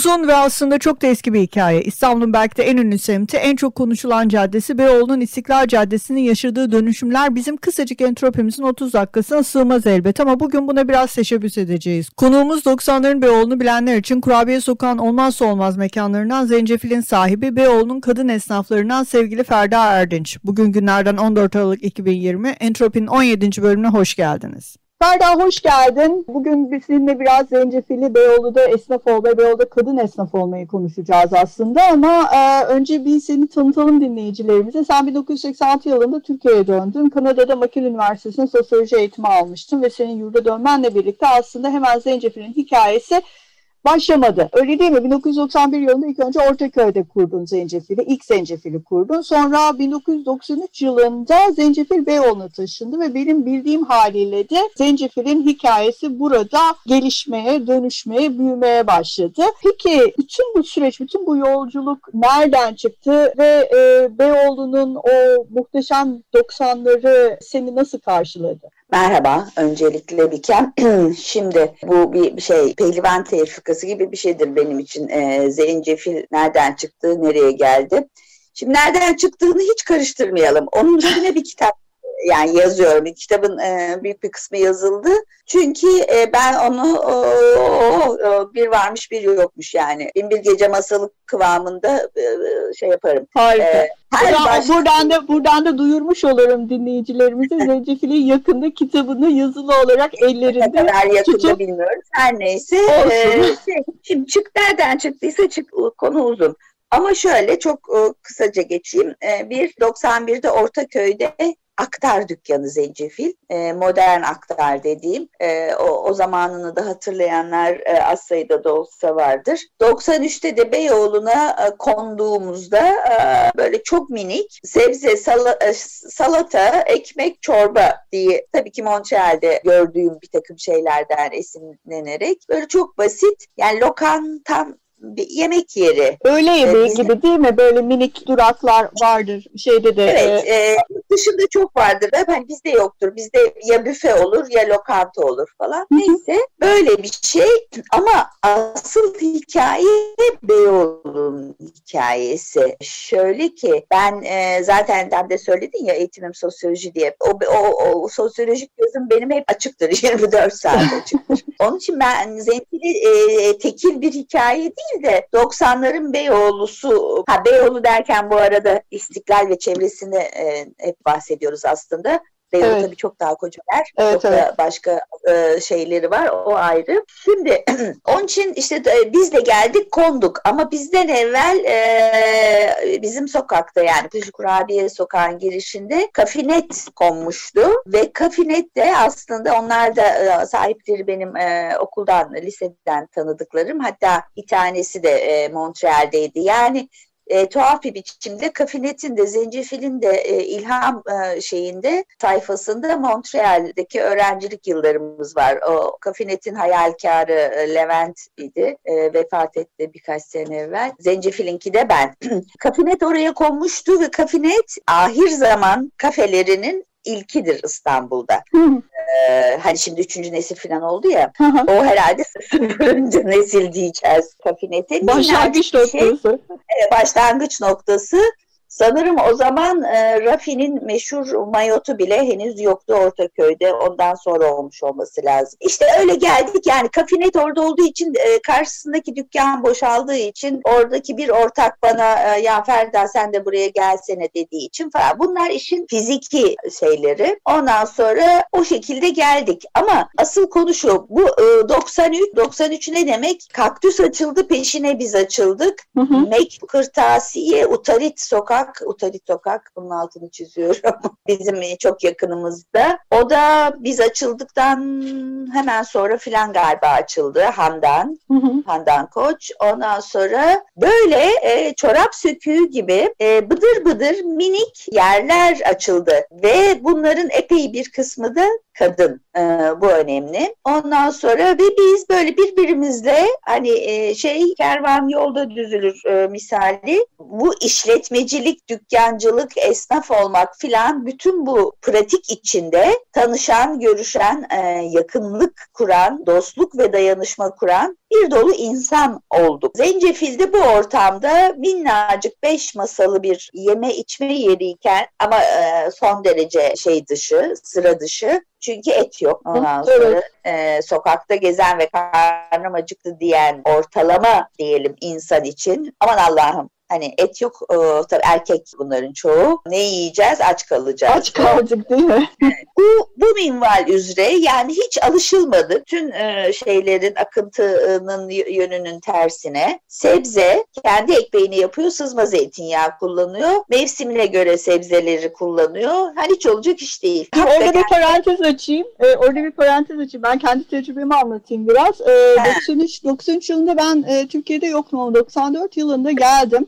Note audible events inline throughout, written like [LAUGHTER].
Uzun ve aslında çok da eski bir hikaye. İstanbul'un belki de en ünlü semti, en çok konuşulan caddesi Beyoğlu'nun İstiklal Caddesi'nin yaşadığı dönüşümler bizim kısacık entropimizin 30 dakikasına sığmaz elbet ama bugün buna biraz teşebbüs edeceğiz. Konuğumuz 90'ların Beyoğlu'nu bilenler için Kurabiye Sokağı'nın olmazsa olmaz mekanlarından Zencefil'in sahibi Beyoğlu'nun kadın esnaflarından sevgili Ferda Erdinç. Bugün günlerden 14 Aralık 2020 Entropi'nin 17. bölümüne hoş geldiniz. Ferda hoş geldin. Bugün biz seninle biraz zencefili Beyoğlu'da esnaf olmayı, Beyoğlu'da kadın esnaf olmayı konuşacağız aslında ama e, önce bir seni tanıtalım dinleyicilerimize. Sen 1986 yılında Türkiye'ye döndün. Kanada'da McGill Üniversitesi'nde sosyoloji eğitimi almıştın ve senin yurda dönmenle birlikte aslında hemen zencefilin hikayesi başlamadı. Öyle değil mi? 1991 yılında ilk önce Ortaköy'de kurdun Zencefil'i. ilk Zencefil'i kurdun. Sonra 1993 yılında Zencefil Beyoğlu'na taşındı ve benim bildiğim haliyle de Zencefil'in hikayesi burada gelişmeye, dönüşmeye, büyümeye başladı. Peki bütün bu süreç, bütün bu yolculuk nereden çıktı ve e, Beyoğlu'nun o muhteşem 90'ları seni nasıl karşıladı? Merhaba, öncelikle Bikem. [CLEARS THROAT] Şimdi bu bir şey, pehlivan tefrikası gibi bir şeydir benim için. E, zencefil nereden çıktı, nereye geldi? Şimdi nereden çıktığını hiç karıştırmayalım. Onun üstüne bir kitap yani yazıyorum. Kitabın e, büyük bir kısmı yazıldı. Çünkü e, ben onu o, o, bir varmış bir yokmuş yani. Bin bir gece masalı kıvamında e, şey yaparım. Harika. E, her buradan, baş... buradan da buradan da duyurmuş olurum dinleyicilerimize [LAUGHS] Zencefil'in yakında kitabını yazılı olarak ellerinde ne kadar yakında tutup... bilmiyoruz. Her neyse. E, şey, şimdi çık nereden çıktıysa çık konu uzun. Ama şöyle çok e, kısaca geçeyim. E, bir 91'de Ortaköy'de aktar dükkanı zencefil. E, modern aktar dediğim. E, o, o zamanını da hatırlayanlar e, az sayıda da olsa vardır. 93'te de Beyoğlu'na e, konduğumuzda e, böyle çok minik sebze, sala, e, salata, ekmek, çorba diye tabii ki Montreal'de gördüğüm bir takım şeylerden esinlenerek böyle çok basit yani lokantam bir yemek yeri. Öğle yemeği ee, gibi değil mi? Böyle minik duraklar vardır şeyde de. Evet. E, e, dışında çok vardır. Hani bizde yoktur. Bizde ya büfe olur ya lokanta olur falan. Neyse böyle bir şey ama asıl hikaye Beyoğlu'nun hikayesi. Şöyle ki ben e, zaten de söyledin ya eğitimim sosyoloji diye. O, o, o sosyolojik gözüm benim hep açıktır. [LAUGHS] 24 saat açıktır. Onun için ben Zencili e, tekil bir hikaye değil değil de 90'ların Beyoğlu'su, ha Beyoğlu derken bu arada İstiklal ve çevresini e, hep bahsediyoruz aslında. Beyoğlu evet. tabii çok daha koca yer. Evet, çok evet. da başka e, şeyleri var. O ayrı. Şimdi [CLEARS THROAT] onun için işte e, biz de geldik konduk ama bizden evvel e, bizim sokakta yani Kuşu Kurabiye sokağın girişinde kafinet konmuştu ve kafinet de aslında onlar da e, sahipleri benim e, okuldan, liseden tanıdıklarım. Hatta bir tanesi de e, Montreal'deydi. Yani e, tuhaf bir biçimde Kafinet'in de Zencefil'in de e, ilham e, şeyinde sayfasında Montreal'deki öğrencilik yıllarımız var. O Kafinet'in hayalkarı e, Levent idi. E, vefat etti birkaç sene evvel. Zencefil'inki de ben. [CLEARS THROAT] Kafinet oraya konmuştu ve Kafinet ahir zaman kafelerinin ilkidir İstanbul'da. ee, hani şimdi üçüncü nesil falan oldu ya. o herhalde sıfırıncı nesil diyeceğiz. Başlangıç şey. noktası. Şey, başlangıç noktası. Sanırım o zaman e, Rafi'nin meşhur mayotu bile henüz yoktu Ortaköy'de. Ondan sonra olmuş olması lazım. İşte öyle geldik yani kafinet orada olduğu için e, karşısındaki dükkan boşaldığı için oradaki bir ortak bana e, ya Ferda sen de buraya gelsene dediği için falan. Bunlar işin fiziki şeyleri. Ondan sonra o şekilde geldik. Ama asıl konu şu. Bu e, 93 93 ne demek? Kaktüs açıldı peşine biz açıldık. Hı hı. Mek Kırtasiye Utarit Sokak sokak, Utali sokak bunun altını çiziyorum. [LAUGHS] Bizim çok yakınımızda. O da biz açıldıktan hemen sonra filan galiba açıldı Handan. Handan Koç. Ondan sonra böyle e, çorap söküğü gibi e, bıdır bıdır minik yerler açıldı ve bunların epey bir kısmı da kadın. E, bu önemli. Ondan sonra ve biz böyle birbirimizle hani e, şey kervan yolda düzülür e, misali bu işletmecilik, dükkancılık, esnaf olmak filan bütün bu pratik içinde tanışan, görüşen, e, yakınlık kuran, dostluk ve dayanışma kuran bir dolu insan olduk. Zencefil'de bu ortamda minnacık beş masalı bir yeme içme yeriyken ama e, son derece şey dışı, sıra dışı çünkü et yok. Ondan sonra evet. e, sokakta gezen ve karnım acıktı diyen ortalama diyelim insan için aman Allah'ım Hani et yok e, tabii erkek bunların çoğu. Ne yiyeceğiz? Aç kalacağız. Aç kaldık değil mi? [LAUGHS] bu, bu minval üzere yani hiç alışılmadı. Tüm e, şeylerin akıntının yönünün tersine. Sebze kendi ekmeğini yapıyor. Sızma zeytinyağı kullanıyor. Mevsimine göre sebzeleri kullanıyor. Hani hiç olacak iş değil. Hakikaten... Orada bir parantez açayım. Ee, orada bir parantez açayım. Ben kendi tecrübemi anlatayım biraz. Ee, 93, 93 yılında ben e, Türkiye'de yoktum 94 yılında geldim.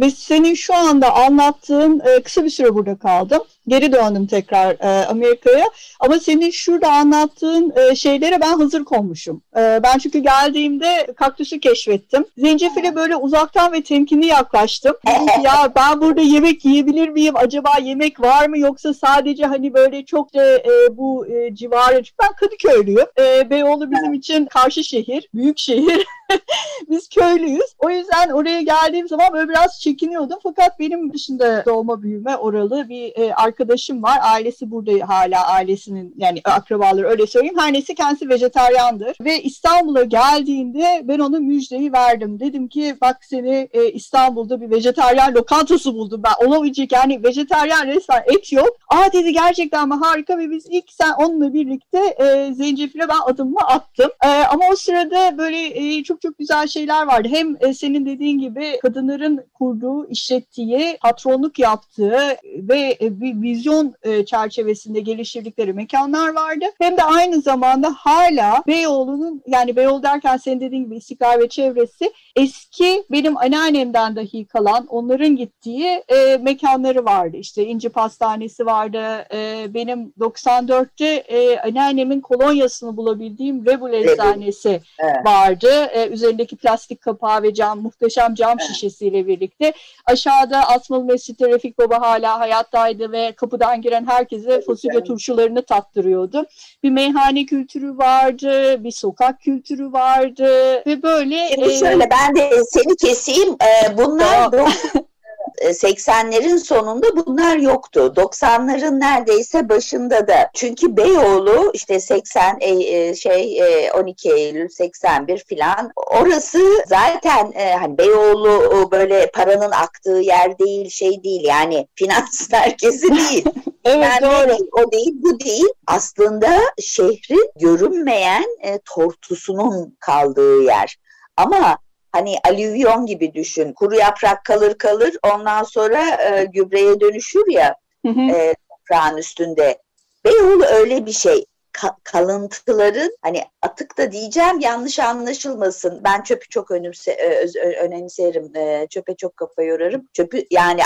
Ve senin şu anda anlattığın e, kısa bir süre burada kaldım. Geri döndüm tekrar e, Amerika'ya. Ama senin şurada anlattığın e, şeylere ben hazır konmuşum. E, ben çünkü geldiğimde kaktüsü keşfettim. Zencefile böyle uzaktan ve temkinli yaklaştım. [LAUGHS] Ya ben burada yemek yiyebilir miyim? Acaba yemek var mı? Yoksa sadece hani böyle çok da e, bu e, civarı. Ben Kadıköylüyüm. E, Beyoğlu bizim için karşı şehir, büyük şehir. [LAUGHS] Biz köylüyüz. O yüzden oraya geldiğim zaman böyle biraz çekiniyordum. Fakat benim dışında doğma büyüme oralı bir e, arkadaşım var. Ailesi burada hala ailesinin yani akrabaları öyle söyleyeyim. Her neyse kendisi vejetaryandır. Ve İstanbul'a geldiğinde ben ona müjdeyi verdim. Dedim ki bak seni e, İstanbul'da bir vejetaryen lokantası buldum ben. Olabilecek yani vejetaryen restoran et yok. Aa dedi gerçekten mi harika ve biz ilk sen onunla birlikte e, zencefile ben adımımı attım. E, ama o sırada böyle e, çok çok güzel şeyler vardı. Hem e, senin dediğin gibi kadınların kurduğu, işlettiği, patronluk yaptığı ve e, bir vizyon e, çerçevesinde geliştirdikleri mekanlar vardı. Hem de aynı zamanda hala Beyoğlu'nun yani Beyoğlu derken senin dediğin gibi İstiklal ve çevresi eski benim anneannemden dahi kalan onların gittiği e, mekanları vardı. İşte İnci Pastanesi vardı. E, benim 94'te e, anneannemin kolonyasını bulabildiğim Rebul Eczanesi evet. vardı. E, üzerindeki plastik kapağı ve cam muhteşem cam evet. şişesiyle birlikte. Aşağıda Asmalı Mescid'de Refik Baba hala hayattaydı ve kapıdan giren herkese fasulye turşularını tattırıyordu. Bir meyhane kültürü vardı, bir sokak kültürü vardı ve böyle... Şimdi e, şöyle ben de seni keseyim. Ee, bunlar [LAUGHS] 80'lerin sonunda bunlar yoktu. 90'ların neredeyse başında da. Çünkü Beyoğlu işte 80 e, e, şey 12 e, Eylül 81 filan orası zaten hani Beyoğlu böyle paranın aktığı yer değil şey değil yani finans [LAUGHS] merkezi değil. [LAUGHS] evet yani doğru. o değil bu değil. Aslında şehrin görünmeyen tortusunun kaldığı yer. Ama hani alüvyon gibi düşün. Kuru yaprak kalır kalır ondan sonra e, gübreye dönüşür ya hı hı. E, toprağın üstünde. Beyoğlu öyle bir şey. Ka- kalıntıların hani atık da diyeceğim yanlış anlaşılmasın. Ben çöpü çok önümse, ö- önemserim. E, çöpe çok kafa yorarım. Çöpü yani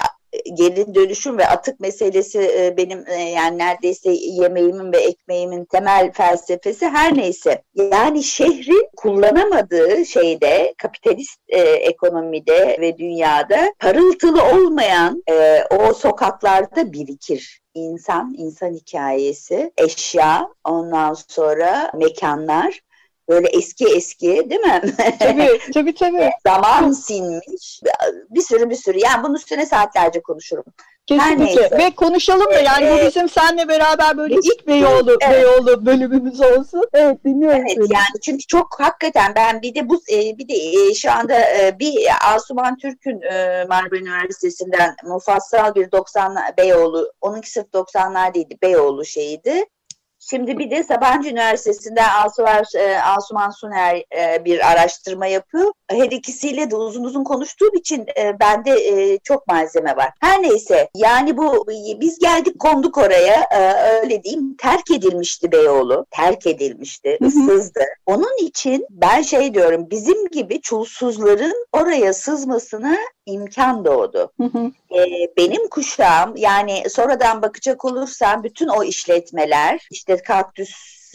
geri dönüşüm ve atık meselesi e, benim e, yani neredeyse yemeğimin ve ekmeğimin temel felsefesi her neyse. Yani şehrin kullanamadığı şeyde kapitalist e, ekonomide ve dünyada parıltılı olmayan e, o sokaklarda birikir insan, insan hikayesi, eşya, ondan sonra mekanlar böyle eski eski değil mi? [LAUGHS] Tabii tabii tabii. Zaman sinmiş bir sürü bir sürü yani bunun üstüne saatlerce konuşurum. Kesinlikle ve konuşalım da yani bu bizim seninle beraber böyle ilk Beyoğlu, evet. Beyoğlu bölümümüz olsun. Evet dinliyorum evet, seni. Yani çünkü çok hakikaten ben bir de bu e, bir de e, şu anda e, bir Asuman Türk'ün Marmara Üniversitesi'nden mufassal bir 90 Beyoğlu onunki sırf 90'lar değildi Beyoğlu şeyiydi Şimdi bir de Sabancı Üniversitesi'nde Asuman, e, Asuman Suner e, bir araştırma yapıyor. Her ikisiyle de uzun uzun konuştuğum için e, bende çok malzeme var. Her neyse yani bu biz geldik konduk oraya öyle diyeyim terk edilmişti Beyoğlu. Terk edilmişti, ıssızdı. Onun için ben şey diyorum bizim gibi çulsuzların oraya sızmasına imkan doğdu. Ee, benim kuşağım yani sonradan bakacak olursam bütün o işletmeler işte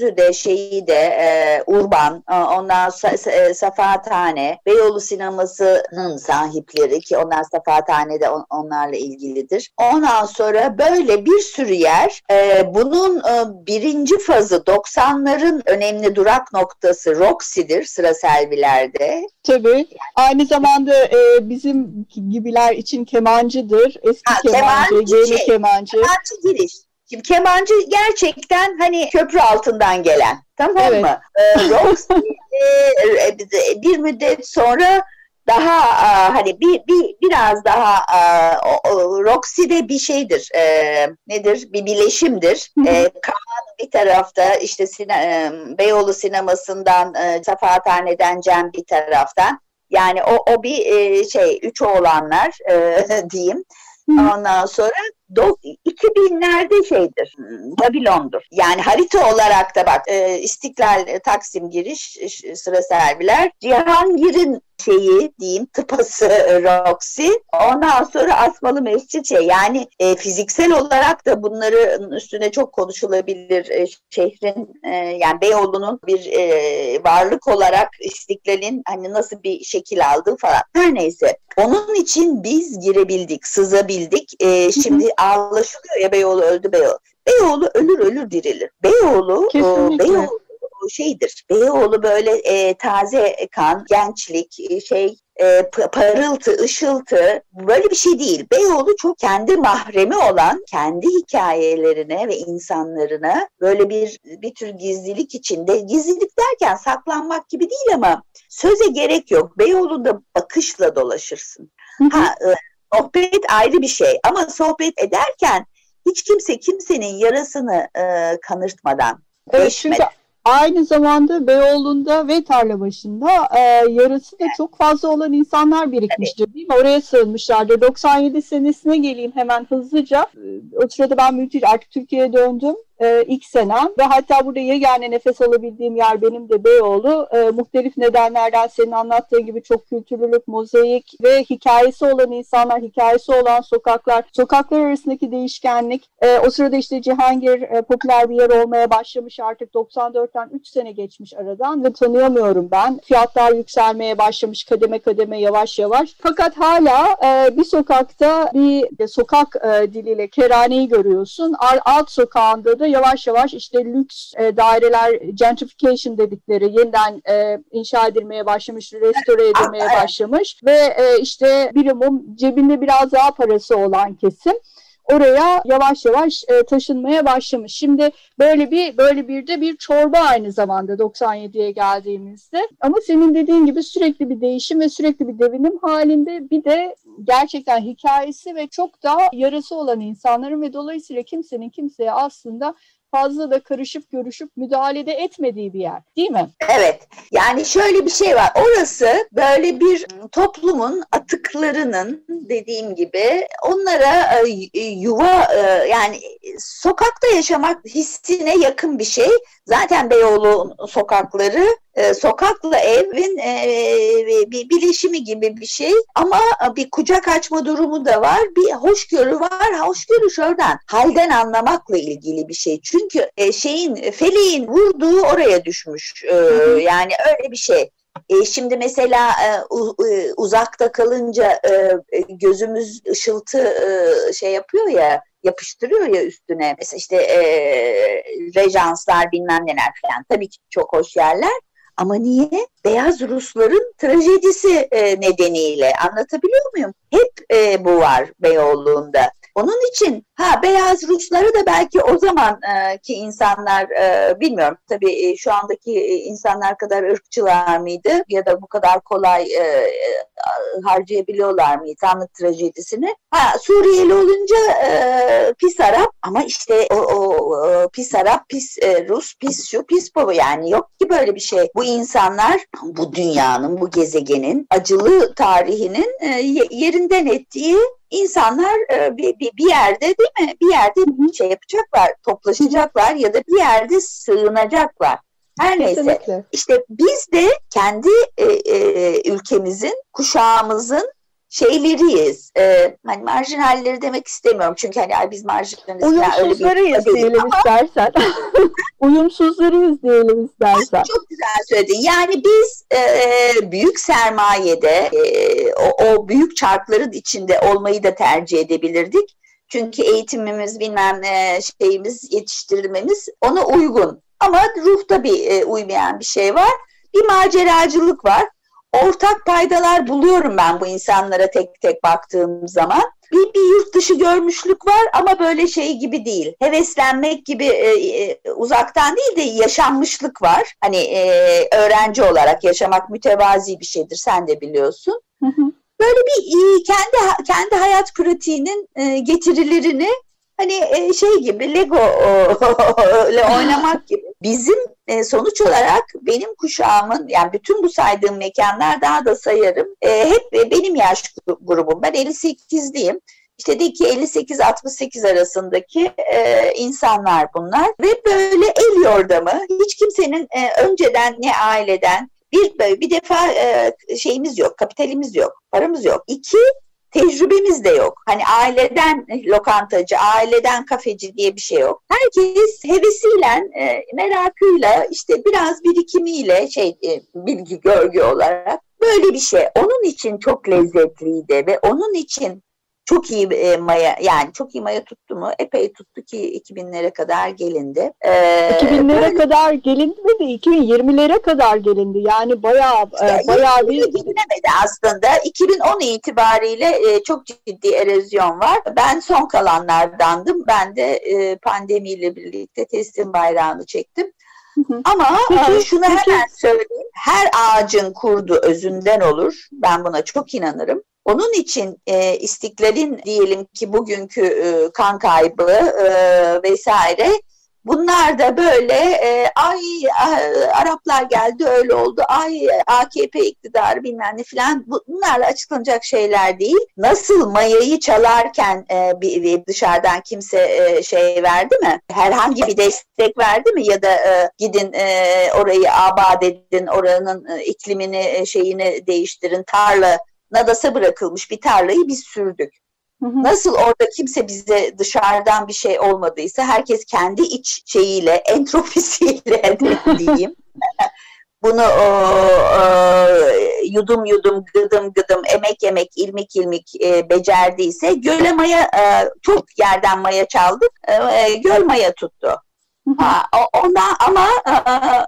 kaktüsü de şeyi de e, Urban e, ondan e, Safathane Beyoğlu sinemasının sahipleri ki onlar Safathane de on, onlarla ilgilidir. Ondan sonra böyle bir sürü yer e, bunun e, birinci fazı 90'ların önemli durak noktası Roxy'dir sıra Selviler'de. Tabii. Aynı zamanda e, bizim gibiler için kemancıdır. Eski ha, kemancı, kemancı, yeni şey, kemancı. Kemancı giriş. Şimdi kemancı gerçekten hani köprü altından gelen. Tamam evet. mı? Ee, Roxy [LAUGHS] e, e, bir müddet sonra daha a, hani bir, bir biraz daha a, o, o, Roxy'de bir şeydir. E, nedir? Bir bileşimdir. E, Kaan bir tarafta işte sine, e, Beyoğlu sinemasından e, Safahathane'den Cem bir taraftan. Yani o, o bir e, şey üç oğlanlar e, [LAUGHS] diyeyim. Ondan sonra 2000'lerde şeydir, Babilon'dur. Yani harita olarak da bak e, İstiklal e, Taksim giriş sıra serviler. Cihangir'in şeyi diyeyim tıpası Roxy. Ondan sonra Asmalı Mescid şey yani e, fiziksel olarak da bunların üstüne çok konuşulabilir e, şehrin e, yani Beyoğlu'nun bir e, varlık olarak istiklalin hani nasıl bir şekil aldığı falan. Her neyse. Onun için biz girebildik, sızabildik. E, şimdi ağlaşılıyor ya Beyoğlu öldü Beyoğlu. Beyoğlu ölür ölür dirilir. Beyoğlu, o, Beyoğlu şeydir. Beyoğlu böyle e, taze kan, gençlik, e, şey e, parıltı, ışıltı böyle bir şey değil. Beyoğlu çok kendi mahremi olan kendi hikayelerine ve insanlarına böyle bir bir tür gizlilik içinde gizlilik derken saklanmak gibi değil ama söze gerek yok. Beyoğlu'nda bakışla dolaşırsın. Ha, e, sohbet ayrı bir şey ama sohbet ederken hiç kimse kimsenin yarasını e, kanırtmadan Evet, çünkü Aynı zamanda Beyoğlu'nda ve Tarlabaşı'nda e, yarısı da çok fazla olan insanlar birikmiştir değil mi? Oraya sığınmışlardır. 97 senesine geleyim hemen hızlıca. O sırada ben mülteci artık Türkiye'ye döndüm e, ilk senem ve hatta burada yegane nefes alabildiğim yer benim de Beyoğlu. E, muhtelif nedenlerden senin anlattığın gibi çok kültürlülük, mozaik ve hikayesi olan insanlar, hikayesi olan sokaklar, sokaklar arasındaki değişkenlik. E, o sırada işte Cihangir e, popüler bir yer olmaya başlamış artık 94'ten 3 sene geçmiş aradan ve tanıyamıyorum ben. Fiyatlar yükselmeye başlamış kademe kademe yavaş yavaş. Fakat hala e, bir sokakta bir de sokak e, diliyle keraneyi görüyorsun. Alt sokağında da yavaş yavaş işte lüks e, daireler gentrification dedikleri yeniden e, inşa edilmeye başlamış, restore edilmeye başlamış ve e, işte birimum cebinde biraz daha parası olan kesim oraya yavaş yavaş e, taşınmaya başlamış. Şimdi böyle bir böyle bir de bir çorba aynı zamanda 97'ye geldiğimizde. Ama senin dediğin gibi sürekli bir değişim ve sürekli bir devinim halinde bir de gerçekten hikayesi ve çok daha yarası olan insanların ve dolayısıyla kimsenin kimseye aslında fazla da karışıp görüşüp müdahalede etmediği bir yer değil mi? Evet yani şöyle bir şey var orası böyle bir toplumun atıklarının dediğim gibi onlara e, yuva e, yani sokakta yaşamak hissine yakın bir şey. Zaten Beyoğlu sokakları e, sokakla evin e, bir bileşimi gibi bir şey ama bir kucak açma durumu da var bir hoşgörü var hoşgörü şuradan halden anlamakla ilgili bir şey çünkü e, şeyin feleğin vurduğu oraya düşmüş e, yani öyle bir şey e, şimdi mesela e, e, uzakta kalınca e, gözümüz ışıltı e, şey yapıyor ya yapıştırıyor ya üstüne. Mesela işte e, rejanslar bilmem neler falan. Tabii ki çok hoş yerler. Ama niye? Beyaz Rusların trajedisi e, nedeniyle anlatabiliyor muyum? Hep e, bu var Beyoğlu'nda. Onun için ha beyaz Rusları da belki o zaman e, insanlar e, bilmiyorum tabii e, şu andaki e, insanlar kadar ırkçılar mıydı ya da bu kadar kolay e, harcayabiliyorlar mıydı Tanrı trajedisini? Ha Suriyeli olunca e, pis Arap ama işte o, o pis Arap, pis e, Rus, pis şu, pis bu yani yok ki böyle bir şey. Bu insanlar bu dünyanın, bu gezegenin acılı tarihinin e, yerinden ettiği insanlar e, bir, bir, bir yerde değil mi? Bir yerde bir şey yapacaklar, toplaşacaklar ya da bir yerde sığınacaklar. Her neyse. İşte biz de kendi e, e, ülkemizin, kuşağımızın şeyleriyiz. E, hani marjinalleri demek istemiyorum çünkü hani biz marjinaliz. Uyumsuzlarıyız yani diyelim ama... istersen. [LAUGHS] Uyumsuzlarıyız diyelim istersen. Çok güzel söyledin. Yani biz e, büyük sermayede e, o, o büyük çarkların içinde olmayı da tercih edebilirdik. Çünkü eğitimimiz bilmem ne şeyimiz yetiştirilmemiz ona uygun. Ama ruhta bir e, uymayan bir şey var. Bir maceracılık var ortak paydalar buluyorum ben bu insanlara tek tek baktığım zaman. Bir, bir yurt dışı görmüşlük var ama böyle şey gibi değil. Heveslenmek gibi e, e, uzaktan değil de yaşanmışlık var. Hani e, öğrenci olarak yaşamak mütevazi bir şeydir sen de biliyorsun. Böyle bir kendi kendi hayat pratiğinin e, getirilerini hani e, şey gibi Lego ile [LAUGHS] oynamak [LAUGHS] gibi. Bizim e, sonuç olarak benim kuşağımın yani bütün bu saydığım mekanlar daha da sayarım. E, hep benim yaş grubum. Ben 58'liyim. İşte de ki 58-68 arasındaki e, insanlar bunlar ve böyle el yordamı hiç kimsenin e, önceden ne aileden bir bir defa e, şeyimiz yok, kapitalimiz yok, paramız yok. İki tecrübemiz de yok. Hani aileden lokantacı, aileden kafeci diye bir şey yok. Herkes hevesiyle, e, merakıyla, işte biraz birikimiyle şey e, bilgi görgü olarak böyle bir şey. Onun için çok lezzetliydi ve onun için çok iyi e, maya yani çok iyi maya tuttu mu? Epey tuttu ki 2000'lere kadar gelindi. Ee, 2000'lere böyle, kadar gelindi mi de 2020'lere kadar gelindi. Yani bayağı e, bayağı bir gelinemedi aslında. 2010 itibariyle e, çok ciddi erozyon var. Ben son kalanlardandım. Ben de e, pandemiyle birlikte teslim bayrağını çektim. Ama peki, e, şunu peki. hemen söyleyeyim. Her ağacın kurdu özünden olur. Ben buna çok inanırım. Onun için e, istiklalin diyelim ki bugünkü e, kan kaybı e, vesaire bunlar da böyle e, ay Araplar geldi öyle oldu ay AKP iktidarı bilmem ne filan bunlarla açıklanacak şeyler değil. Nasıl mayayı çalarken e, bir, dışarıdan kimse e, şey verdi mi? Herhangi bir destek verdi mi ya da e, gidin e, orayı abad edin oranın e, iklimini e, şeyini değiştirin tarla nadasa bırakılmış bir tarlayı biz sürdük. Nasıl orada kimse bize dışarıdan bir şey olmadıysa herkes kendi iç şeyiyle, [LAUGHS] entropisiyle diyeyim. [LAUGHS] bunu o, o, yudum yudum, gıdım gıdım, emek emek, ilmik ilmik e, becerdiyse göle maya, e, çok yerden maya çaldık, e, göl maya tuttu. Ha, ondan ama e,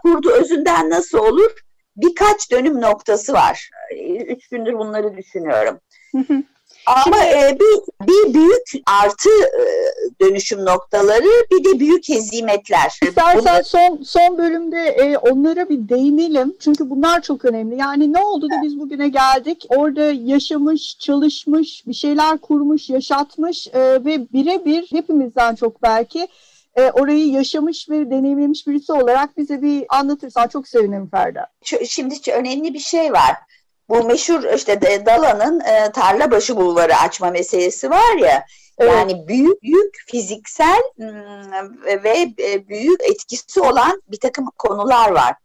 kurdu özünden nasıl olur? Birkaç dönüm noktası var. Üç gündür bunları düşünüyorum. Ama e, bir, bir büyük artı e, dönüşüm noktaları bir de büyük hezimetler. İstersen Bunu... son son bölümde e, onlara bir değinelim. Çünkü bunlar çok önemli. Yani ne oldu da biz bugüne geldik? Orada yaşamış, çalışmış, bir şeyler kurmuş, yaşatmış e, ve birebir hepimizden çok belki e, orayı yaşamış ve deneyimlemiş birisi olarak bize bir anlatırsan çok sevinirim Ferda. Şimdi önemli bir şey var. Bu meşhur işte Dala'nın e, tarla başı bulvarı açma meselesi var ya. Evet. Yani büyük büyük fiziksel ve e, büyük etkisi olan bir takım konular var.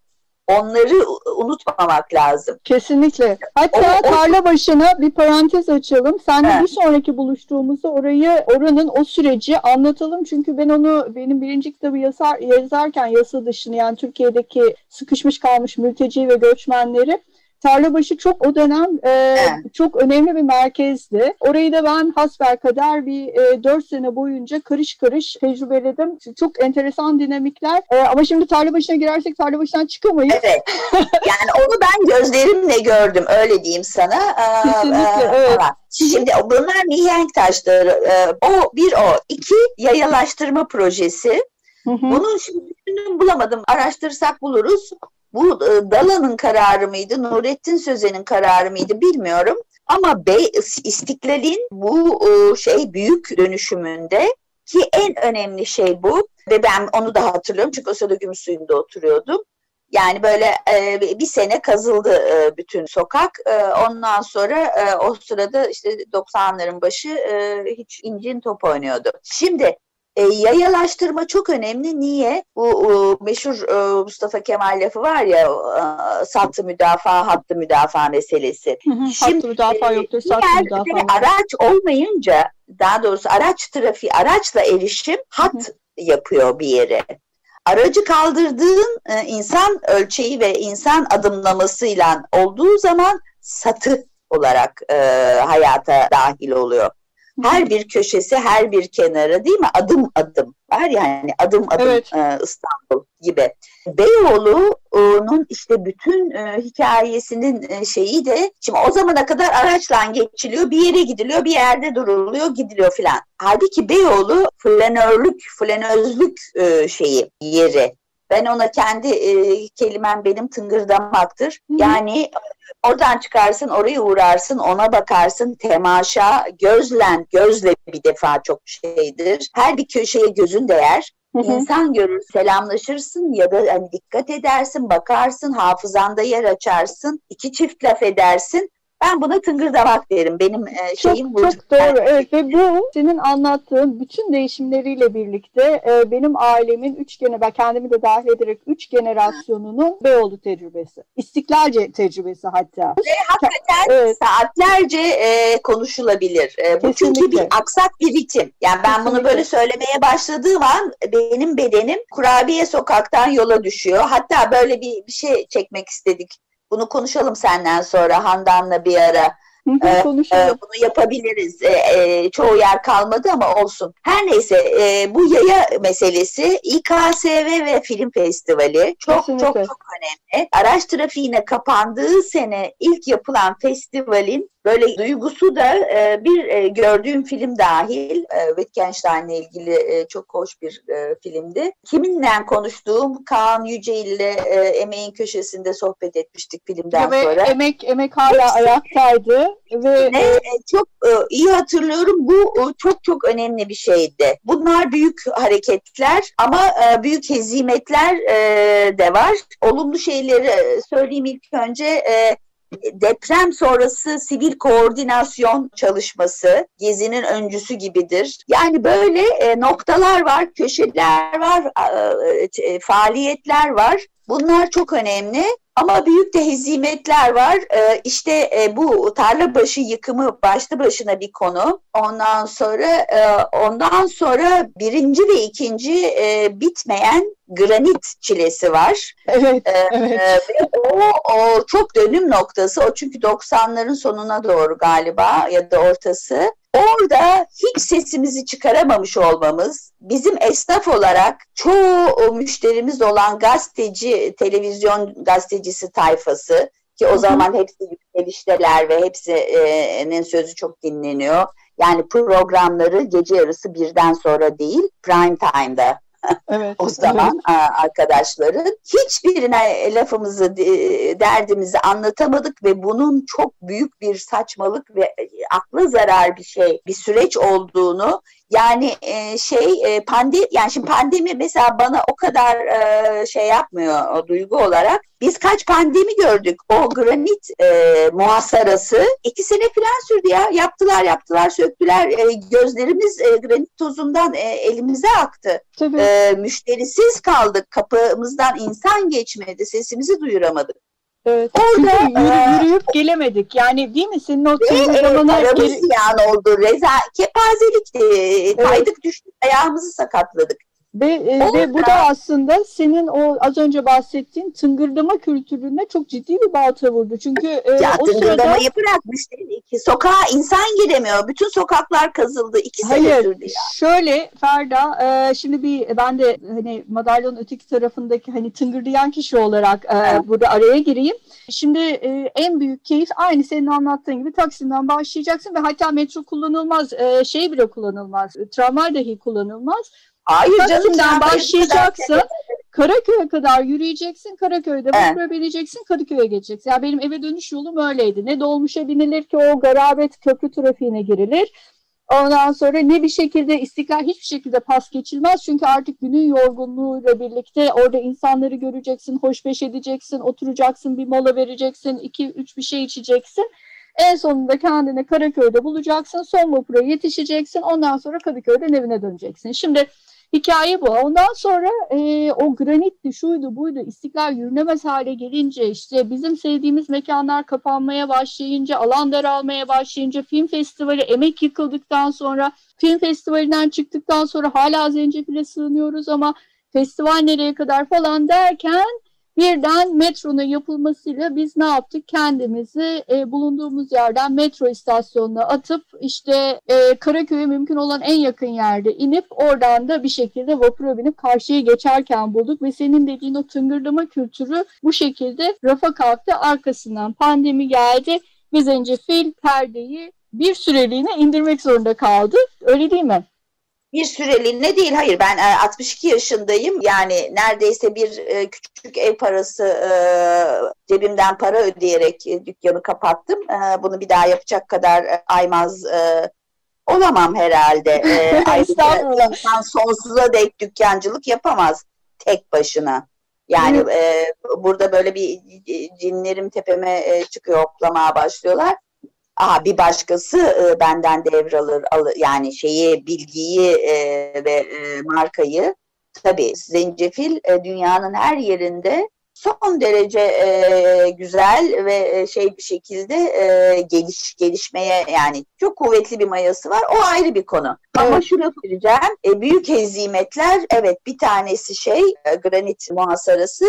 Onları unutmamak lazım. Kesinlikle. Hatta o, o, tarla başına bir parantez açalım. Sen de bir sonraki buluştuğumuzda orayı oranın o süreci anlatalım. Çünkü ben onu benim birinci kitabı yazar, yazarken yasa dışını yani Türkiye'deki sıkışmış kalmış mülteci ve göçmenleri Tarlabaşı çok o dönem e, evet. çok önemli bir merkezdi. Orayı da ben hasbelkader bir e, 4 sene boyunca karış karış tecrübeledim. Çok enteresan dinamikler. E, ama şimdi Tarlabaşı'na girersek Tarlabaşı'ndan çıkamayız. Evet. Yani onu ben gözlerimle gördüm. Öyle diyeyim sana. Kesinlikle. Ee, evet. Şimdi bunlar mihenk taşları. Ee, o bir o. iki yayalaştırma projesi. Hı hı. Bunun şimdi bulamadım. Araştırsak buluruz. Bu e, Dala'nın kararı mıydı, Nurettin Sözen'in kararı mıydı bilmiyorum. Ama Bey, İstiklal'in bu e, şey büyük dönüşümünde ki en önemli şey bu ve ben onu da hatırlıyorum çünkü o sırada Gümüşsuyu'nda oturuyordum. Yani böyle e, bir sene kazıldı e, bütün sokak. E, ondan sonra e, o sırada işte 90'ların başı e, hiç incin top oynuyordu. Şimdi e, yayalaştırma çok önemli. Niye? Bu e, meşhur e, Mustafa Kemal lafı var ya e, sattı müdafaa, hattı müdafaa meselesi. Hı hı, Şimdi, hattı müdafaa yoktur, sattı müdafaa. Araç olmayınca daha doğrusu araç trafiği, araçla erişim hat hı. yapıyor bir yere. Aracı kaldırdığın e, insan ölçeği ve insan adımlamasıyla olduğu zaman satı olarak e, hayata dahil oluyor. Her bir köşesi, her bir kenarı değil mi? Adım adım var yani adım adım evet. e, İstanbul gibi. Beyoğlu'nun işte bütün e, hikayesinin e, şeyi de şimdi o zamana kadar araçla geçiliyor, bir yere gidiliyor, bir yerde duruluyor, gidiliyor filan. Halbuki Beyoğlu flanörlük, flanözlük e, şeyi, yeri. Ben ona kendi e, kelimem benim tıngırdamaktır. Hı. Yani Oradan çıkarsın, oraya uğrarsın, ona bakarsın, temaşa, gözlen, gözle bir defa çok şeydir. Her bir köşeye gözün değer. Hı hı. İnsan görür, selamlaşırsın ya da hani dikkat edersin, bakarsın, hafızanda yer açarsın, iki çift laf edersin. Ben buna tıngırdamak derim. Benim e, şeyim bu. Çok doğru. Evet ve bu senin anlattığın bütün değişimleriyle birlikte e, benim ailemin üç gene ben kendimi de dahil ederek üç generasyonunun Beyoğlu tecrübesi. İstiklalce tecrübesi hatta. Ve hakikaten evet. saatlerce e, konuşulabilir. E, bu çünkü bir aksak bir ritim. Yani ben Kesinlikle. bunu böyle söylemeye başladığım an benim bedenim kurabiye sokaktan yola düşüyor. Hatta böyle bir, bir şey çekmek istedik bunu konuşalım senden sonra Handan'la bir ara. Ee, Konuşalım. E, bunu yapabiliriz. E, e, çoğu yer kalmadı ama olsun. Her neyse e, bu yaya meselesi İKSV ve Film Festivali çok Kesinlikle. çok çok önemli. Araç trafiğine kapandığı sene ilk yapılan festivalin Böyle duygusu da e, bir e, gördüğüm film dahil e, Wittgenstein'le ilgili e, çok hoş bir e, filmdi. Kiminle konuştuğum Kaan Yücel ile e, Emeğin Köşesi'nde sohbet etmiştik filmden ve sonra. Emek Emek hala ayaktaydı ve ne, e, çok e, iyi hatırlıyorum. Bu e, çok çok önemli bir şeydi. Bunlar büyük hareketler ama e, büyük hezimetler e, de var. Olumlu şeyleri söyleyeyim ilk önce. E, deprem sonrası sivil koordinasyon çalışması Gezi'nin öncüsü gibidir. Yani böyle e, noktalar var, köşeler var, e, e, faaliyetler var. Bunlar çok önemli. Ama büyük de hezimetler var. Ee, işte e, bu tarla başı yıkımı başlı başına bir konu. Ondan sonra ondan sonra birinci ve ikinci bitmeyen granit çilesi var. Evet. Ee, evet. Ve o, o çok dönüm noktası. O çünkü 90'ların sonuna doğru galiba ya da ortası. Orada hiç sesimizi çıkaramamış olmamız bizim esnaf olarak çoğu müşterimiz olan gazeteci, televizyon gazetecisi tayfası ki o zaman hepsi yükselişteler ve hepsinin sözü çok dinleniyor. Yani programları gece yarısı birden sonra değil prime time'da [LAUGHS] Evet, o zaman evet. arkadaşların hiçbirine lafımızı derdimizi anlatamadık ve bunun çok büyük bir saçmalık ve e, aklı zarar bir şey bir süreç olduğunu yani e, şey e, pandemi yani şimdi pandemi mesela bana o kadar e, şey yapmıyor o duygu olarak. Biz kaç pandemi gördük. O granit e, muhasarası iki sene falan sürdü ya. Yaptılar yaptılar söktüler. E, gözlerimiz e, granit tozundan e, elimize aktı. Tabii. E, müşterisiz kaldık. Kapımızdan insan geçmedi. Sesimizi duyuramadık. Evet. Orada yürü, e, yürüyüp gelemedik. Yani değil mi? Senin o e, zamana gele... ziyan oldu. Reza kepazelikti. Evet. Kaydık düştük ayağımızı sakatladık. Ve, e, ve bu da aslında senin o az önce bahsettiğin tıngırdama kültürüne çok ciddi bir balta vurdu. Çünkü e, ya, o tıngırdamayı sırada... bırakmış değil ki. Sokağa insan giremiyor. Bütün sokaklar kazıldı. İki sene Hayır, sürdü ya. şöyle Ferda, e, şimdi bir ben de hani madalyonun öteki tarafındaki hani tıngırdayan kişi olarak e, Evet. burada araya gireyim. Şimdi e, en büyük keyif aynı senin anlattığın gibi Taksim'den başlayacaksın ve hatta metro kullanılmaz, e, şey bile kullanılmaz, e, tramvay dahi kullanılmaz. Hayır canım. Kadar başlayacaksın. Karaköy'e kadar yürüyeceksin. Karaköy'de Evet. vapura bineceksin. Kadıköy'e geçeceksin. Yani benim eve dönüş yolum öyleydi. Ne dolmuşa binilir ki o garabet köprü trafiğine girilir. Ondan sonra ne bir şekilde istiklal hiçbir şekilde pas geçilmez. Çünkü artık günün yorgunluğuyla birlikte orada insanları göreceksin, hoşbeş edeceksin, oturacaksın, bir mola vereceksin, iki üç bir şey içeceksin. En sonunda kendini Karaköy'de bulacaksın. Son vapura yetişeceksin. Ondan sonra Kadıköy'den evine döneceksin. Şimdi hikaye bu. Ondan sonra e, o granitti, şuydu, buydu, istiklal yürünemez hale gelince işte bizim sevdiğimiz mekanlar kapanmaya başlayınca, alan daralmaya başlayınca, film festivali emek yıkıldıktan sonra, film festivalinden çıktıktan sonra hala zencefile sığınıyoruz ama festival nereye kadar falan derken birden metronun yapılmasıyla biz ne yaptık? Kendimizi e, bulunduğumuz yerden metro istasyonuna atıp işte e, Karaköy'e mümkün olan en yakın yerde inip oradan da bir şekilde vapura binip karşıya geçerken bulduk ve senin dediğin o tıngırdama kültürü bu şekilde rafa kalktı. Arkasından pandemi geldi ve zencefil perdeyi bir süreliğine indirmek zorunda kaldı. Öyle değil mi? Bir süreliğine değil hayır ben e, 62 yaşındayım yani neredeyse bir e, küçük ev parası e, cebimden para ödeyerek e, dükkanı kapattım. E, bunu bir daha yapacak kadar e, aymaz e, olamam herhalde. E, [LAUGHS] ayrıca insan sonsuza dek dükkancılık yapamaz tek başına. Yani e, burada böyle bir cinlerim tepeme e, çıkıyor hoplamaya başlıyorlar. Aa, bir başkası e, benden devralır alır, yani şeyi bilgiyi e, ve e, markayı tabii zencefil e, dünyanın her yerinde son derece e, güzel ve e, şey bir şekilde e, geliş gelişmeye yani çok kuvvetli bir mayası var. O ayrı bir konu. Ama Evet. şunu söyleyeceğim. E, büyük hezimetler evet bir tanesi şey e, granit muhasarası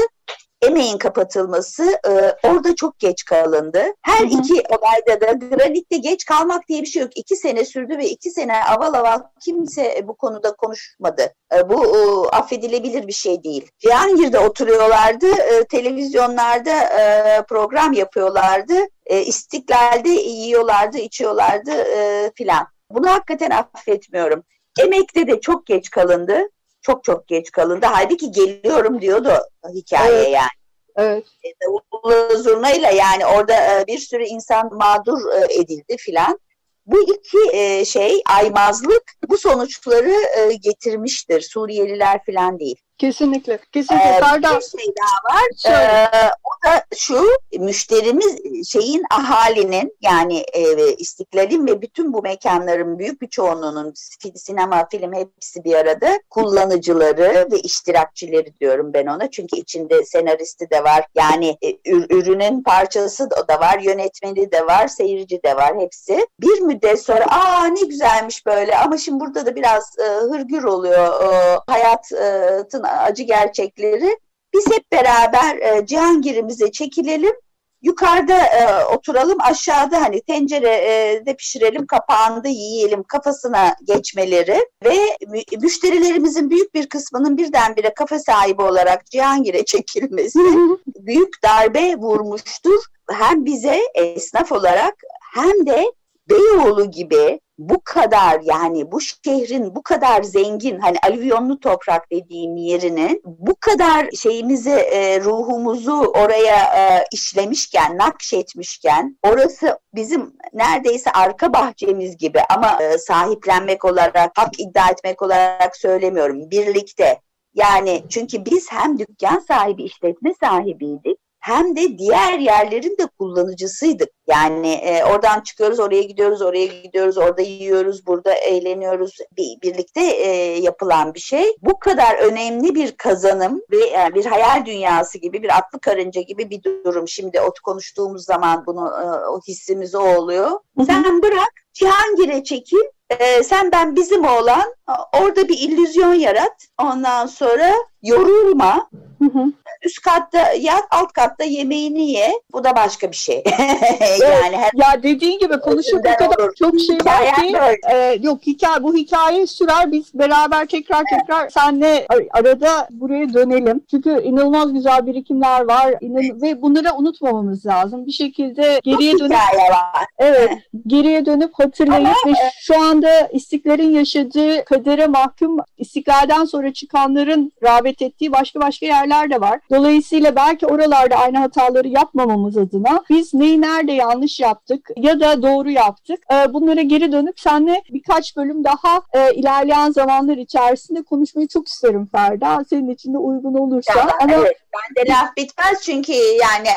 emeğin kapatılması e, orada çok geç kalındı. Her Hı hı. iki olayda da granitte geç kalmak diye bir şey yok. İki sene sürdü ve iki sene aval aval kimse bu konuda konuşmadı. E, bu e, affedilebilir bir şey değil. Cihangir'de oturuyorlardı, e, televizyonlarda e, program yapıyorlardı, e, istiklalde yiyorlardı, içiyorlardı e, filan. Bunu hakikaten affetmiyorum. Emekte de çok geç kalındı. Çok çok geç kalındı. Halbuki geliyorum diyordu hikaye Evet. yani. Evet. Davullu zurnayla yani orada e, bir sürü insan mağdur e, edildi filan. Bu iki e, şey aymazlık bu sonuçları e, getirmiştir. Suriyeliler filan değil. Kesinlikle. Kesinlikle. Ee, Ferda, bir şey daha var. söyle. Ee, o da şu müşterimiz şeyin ahalinin yani e, istiklalin ve bütün bu mekanların büyük bir çoğunluğunun sinema, film hepsi bir arada kullanıcıları ve iştirakçileri diyorum ben ona. Çünkü içinde senaristi de var. Yani e, ür- ürünün parçası da da var, yönetmeni de var, seyirci de var hepsi. Bir müddet sonra aa ne güzelmiş böyle ama şimdi burada da biraz e, hırgür oluyor e, hayatın acı gerçekleri. Biz hep beraber e, Cihangir'imize çekilelim. Yukarıda e, oturalım, aşağıda hani tencerede pişirelim, kapağında yiyelim kafasına geçmeleri ve mü- müşterilerimizin büyük bir kısmının birdenbire kafa sahibi olarak Cihangir'e çekilmesi büyük darbe vurmuştur. Hem bize esnaf olarak hem de Beyoğlu gibi bu kadar yani bu şehrin bu kadar zengin hani alüvyonlu toprak dediğim yerinin bu kadar şeyimizi e, ruhumuzu oraya e, işlemişken nakşetmişken orası bizim neredeyse arka bahçemiz gibi ama e, sahiplenmek olarak hak iddia etmek olarak söylemiyorum birlikte. Yani çünkü biz hem dükkan sahibi işletme sahibiydik hem de diğer yerlerin de kullanıcısıydık. Yani e, oradan çıkıyoruz, oraya gidiyoruz, oraya gidiyoruz, orada yiyoruz, burada eğleniyoruz. Bir, birlikte e, yapılan bir şey. Bu kadar önemli bir kazanım ve yani bir hayal dünyası gibi, bir atlı karınca gibi bir durum. Şimdi o konuştuğumuz zaman bunu e, o hissimiz o oluyor. Sen bırak, Cihangir'e çekil, e, sen ben bizim oğlan orada bir illüzyon yarat. Ondan sonra yorulma. Hı hı. Üst katta yat, alt katta yemeğini ye. Bu da başka bir şey. [LAUGHS] yani her... Ya dediğin gibi konuşup o kadar olur. çok şey var ki. E, yok hikaye bu hikaye sürer. Biz beraber tekrar tekrar senle arada buraya dönelim. Çünkü inanılmaz güzel birikimler var. İnan ve bunları unutmamamız lazım. Bir şekilde geriye çok dönüp var. Evet, [LAUGHS] geriye dönüp hatırlayıp Ama, ve şu anda istiklerin yaşadığı kadere mahkum istiklalden sonra çıkanların rağbet ettiği başka başka yerler de var. Dolayısıyla belki oralarda aynı hataları yapmamamız adına biz neyi nerede yanlış yaptık ya da doğru yaptık. E, bunlara geri dönüp seninle birkaç bölüm daha e, ilerleyen zamanlar içerisinde konuşmayı çok isterim Ferda. Senin için de uygun olursa. Ya, Ama evet, ben de laf bitmez çünkü yani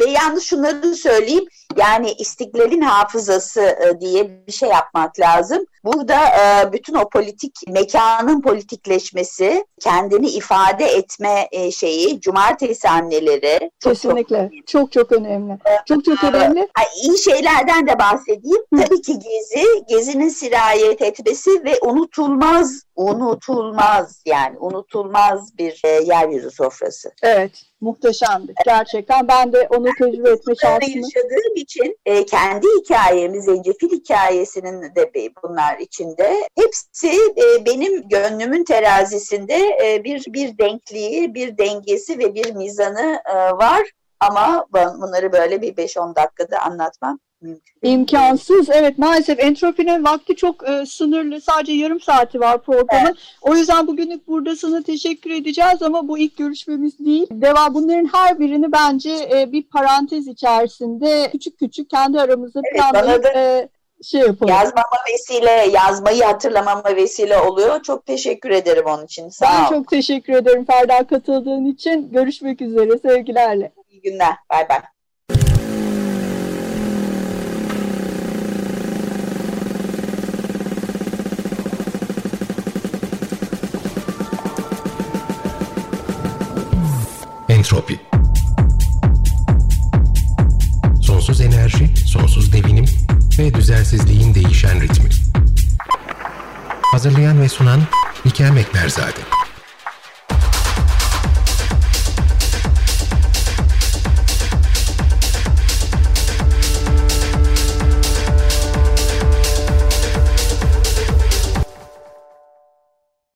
ben yalnız şunları söyleyeyim. Yani istiklalin hafızası e, diye bir şey yapmak lazım. Burada e, bütün o politik mekanın politikleşmesi, kendini ifade etme e, şeyi, cumartesi anneleri çok kesinlikle çok, çok çok önemli. Çok çok önemli. İyi şeylerden de bahsedeyim. Tabii ki Gezi, Gezi'nin sirayet etmesi ve unutulmaz, unutulmaz yani unutulmaz bir yeryüzü sofrası. Evet muhteşemdi. Gerçekten ben de onu tecrübe etme şansını yaşadığım için e, kendi hikayemiz, Zencefil hikayesinin de bunlar içinde. Hepsi e, benim gönlümün terazisinde e, bir bir denkliği, bir dengesi ve bir mizanı e, var. Ama bunları böyle bir 5-10 dakikada anlatmam mümkün. İmkansız. Evet maalesef entropinin vakti çok e, sınırlı. Sadece yarım saati var programın. Evet. O yüzden bugünlük burada sana teşekkür edeceğiz ama bu ilk görüşmemiz değil. Devam bunların her birini bence e, bir parantez içerisinde küçük küçük kendi aramızda evet, planlayıp e, şey yapalım. Yazmama vesile, yazmayı hatırlamama vesile oluyor. Çok teşekkür ederim onun için. Sağ ben ol. çok teşekkür ederim Ferda katıldığın için. Görüşmek üzere. Sevgilerle. İyi günler. Bay bay. Entropi Sonsuz enerji, sonsuz devinim ve düzensizliğin değişen ritmi. Hazırlayan ve sunan Nikel Mekberzade.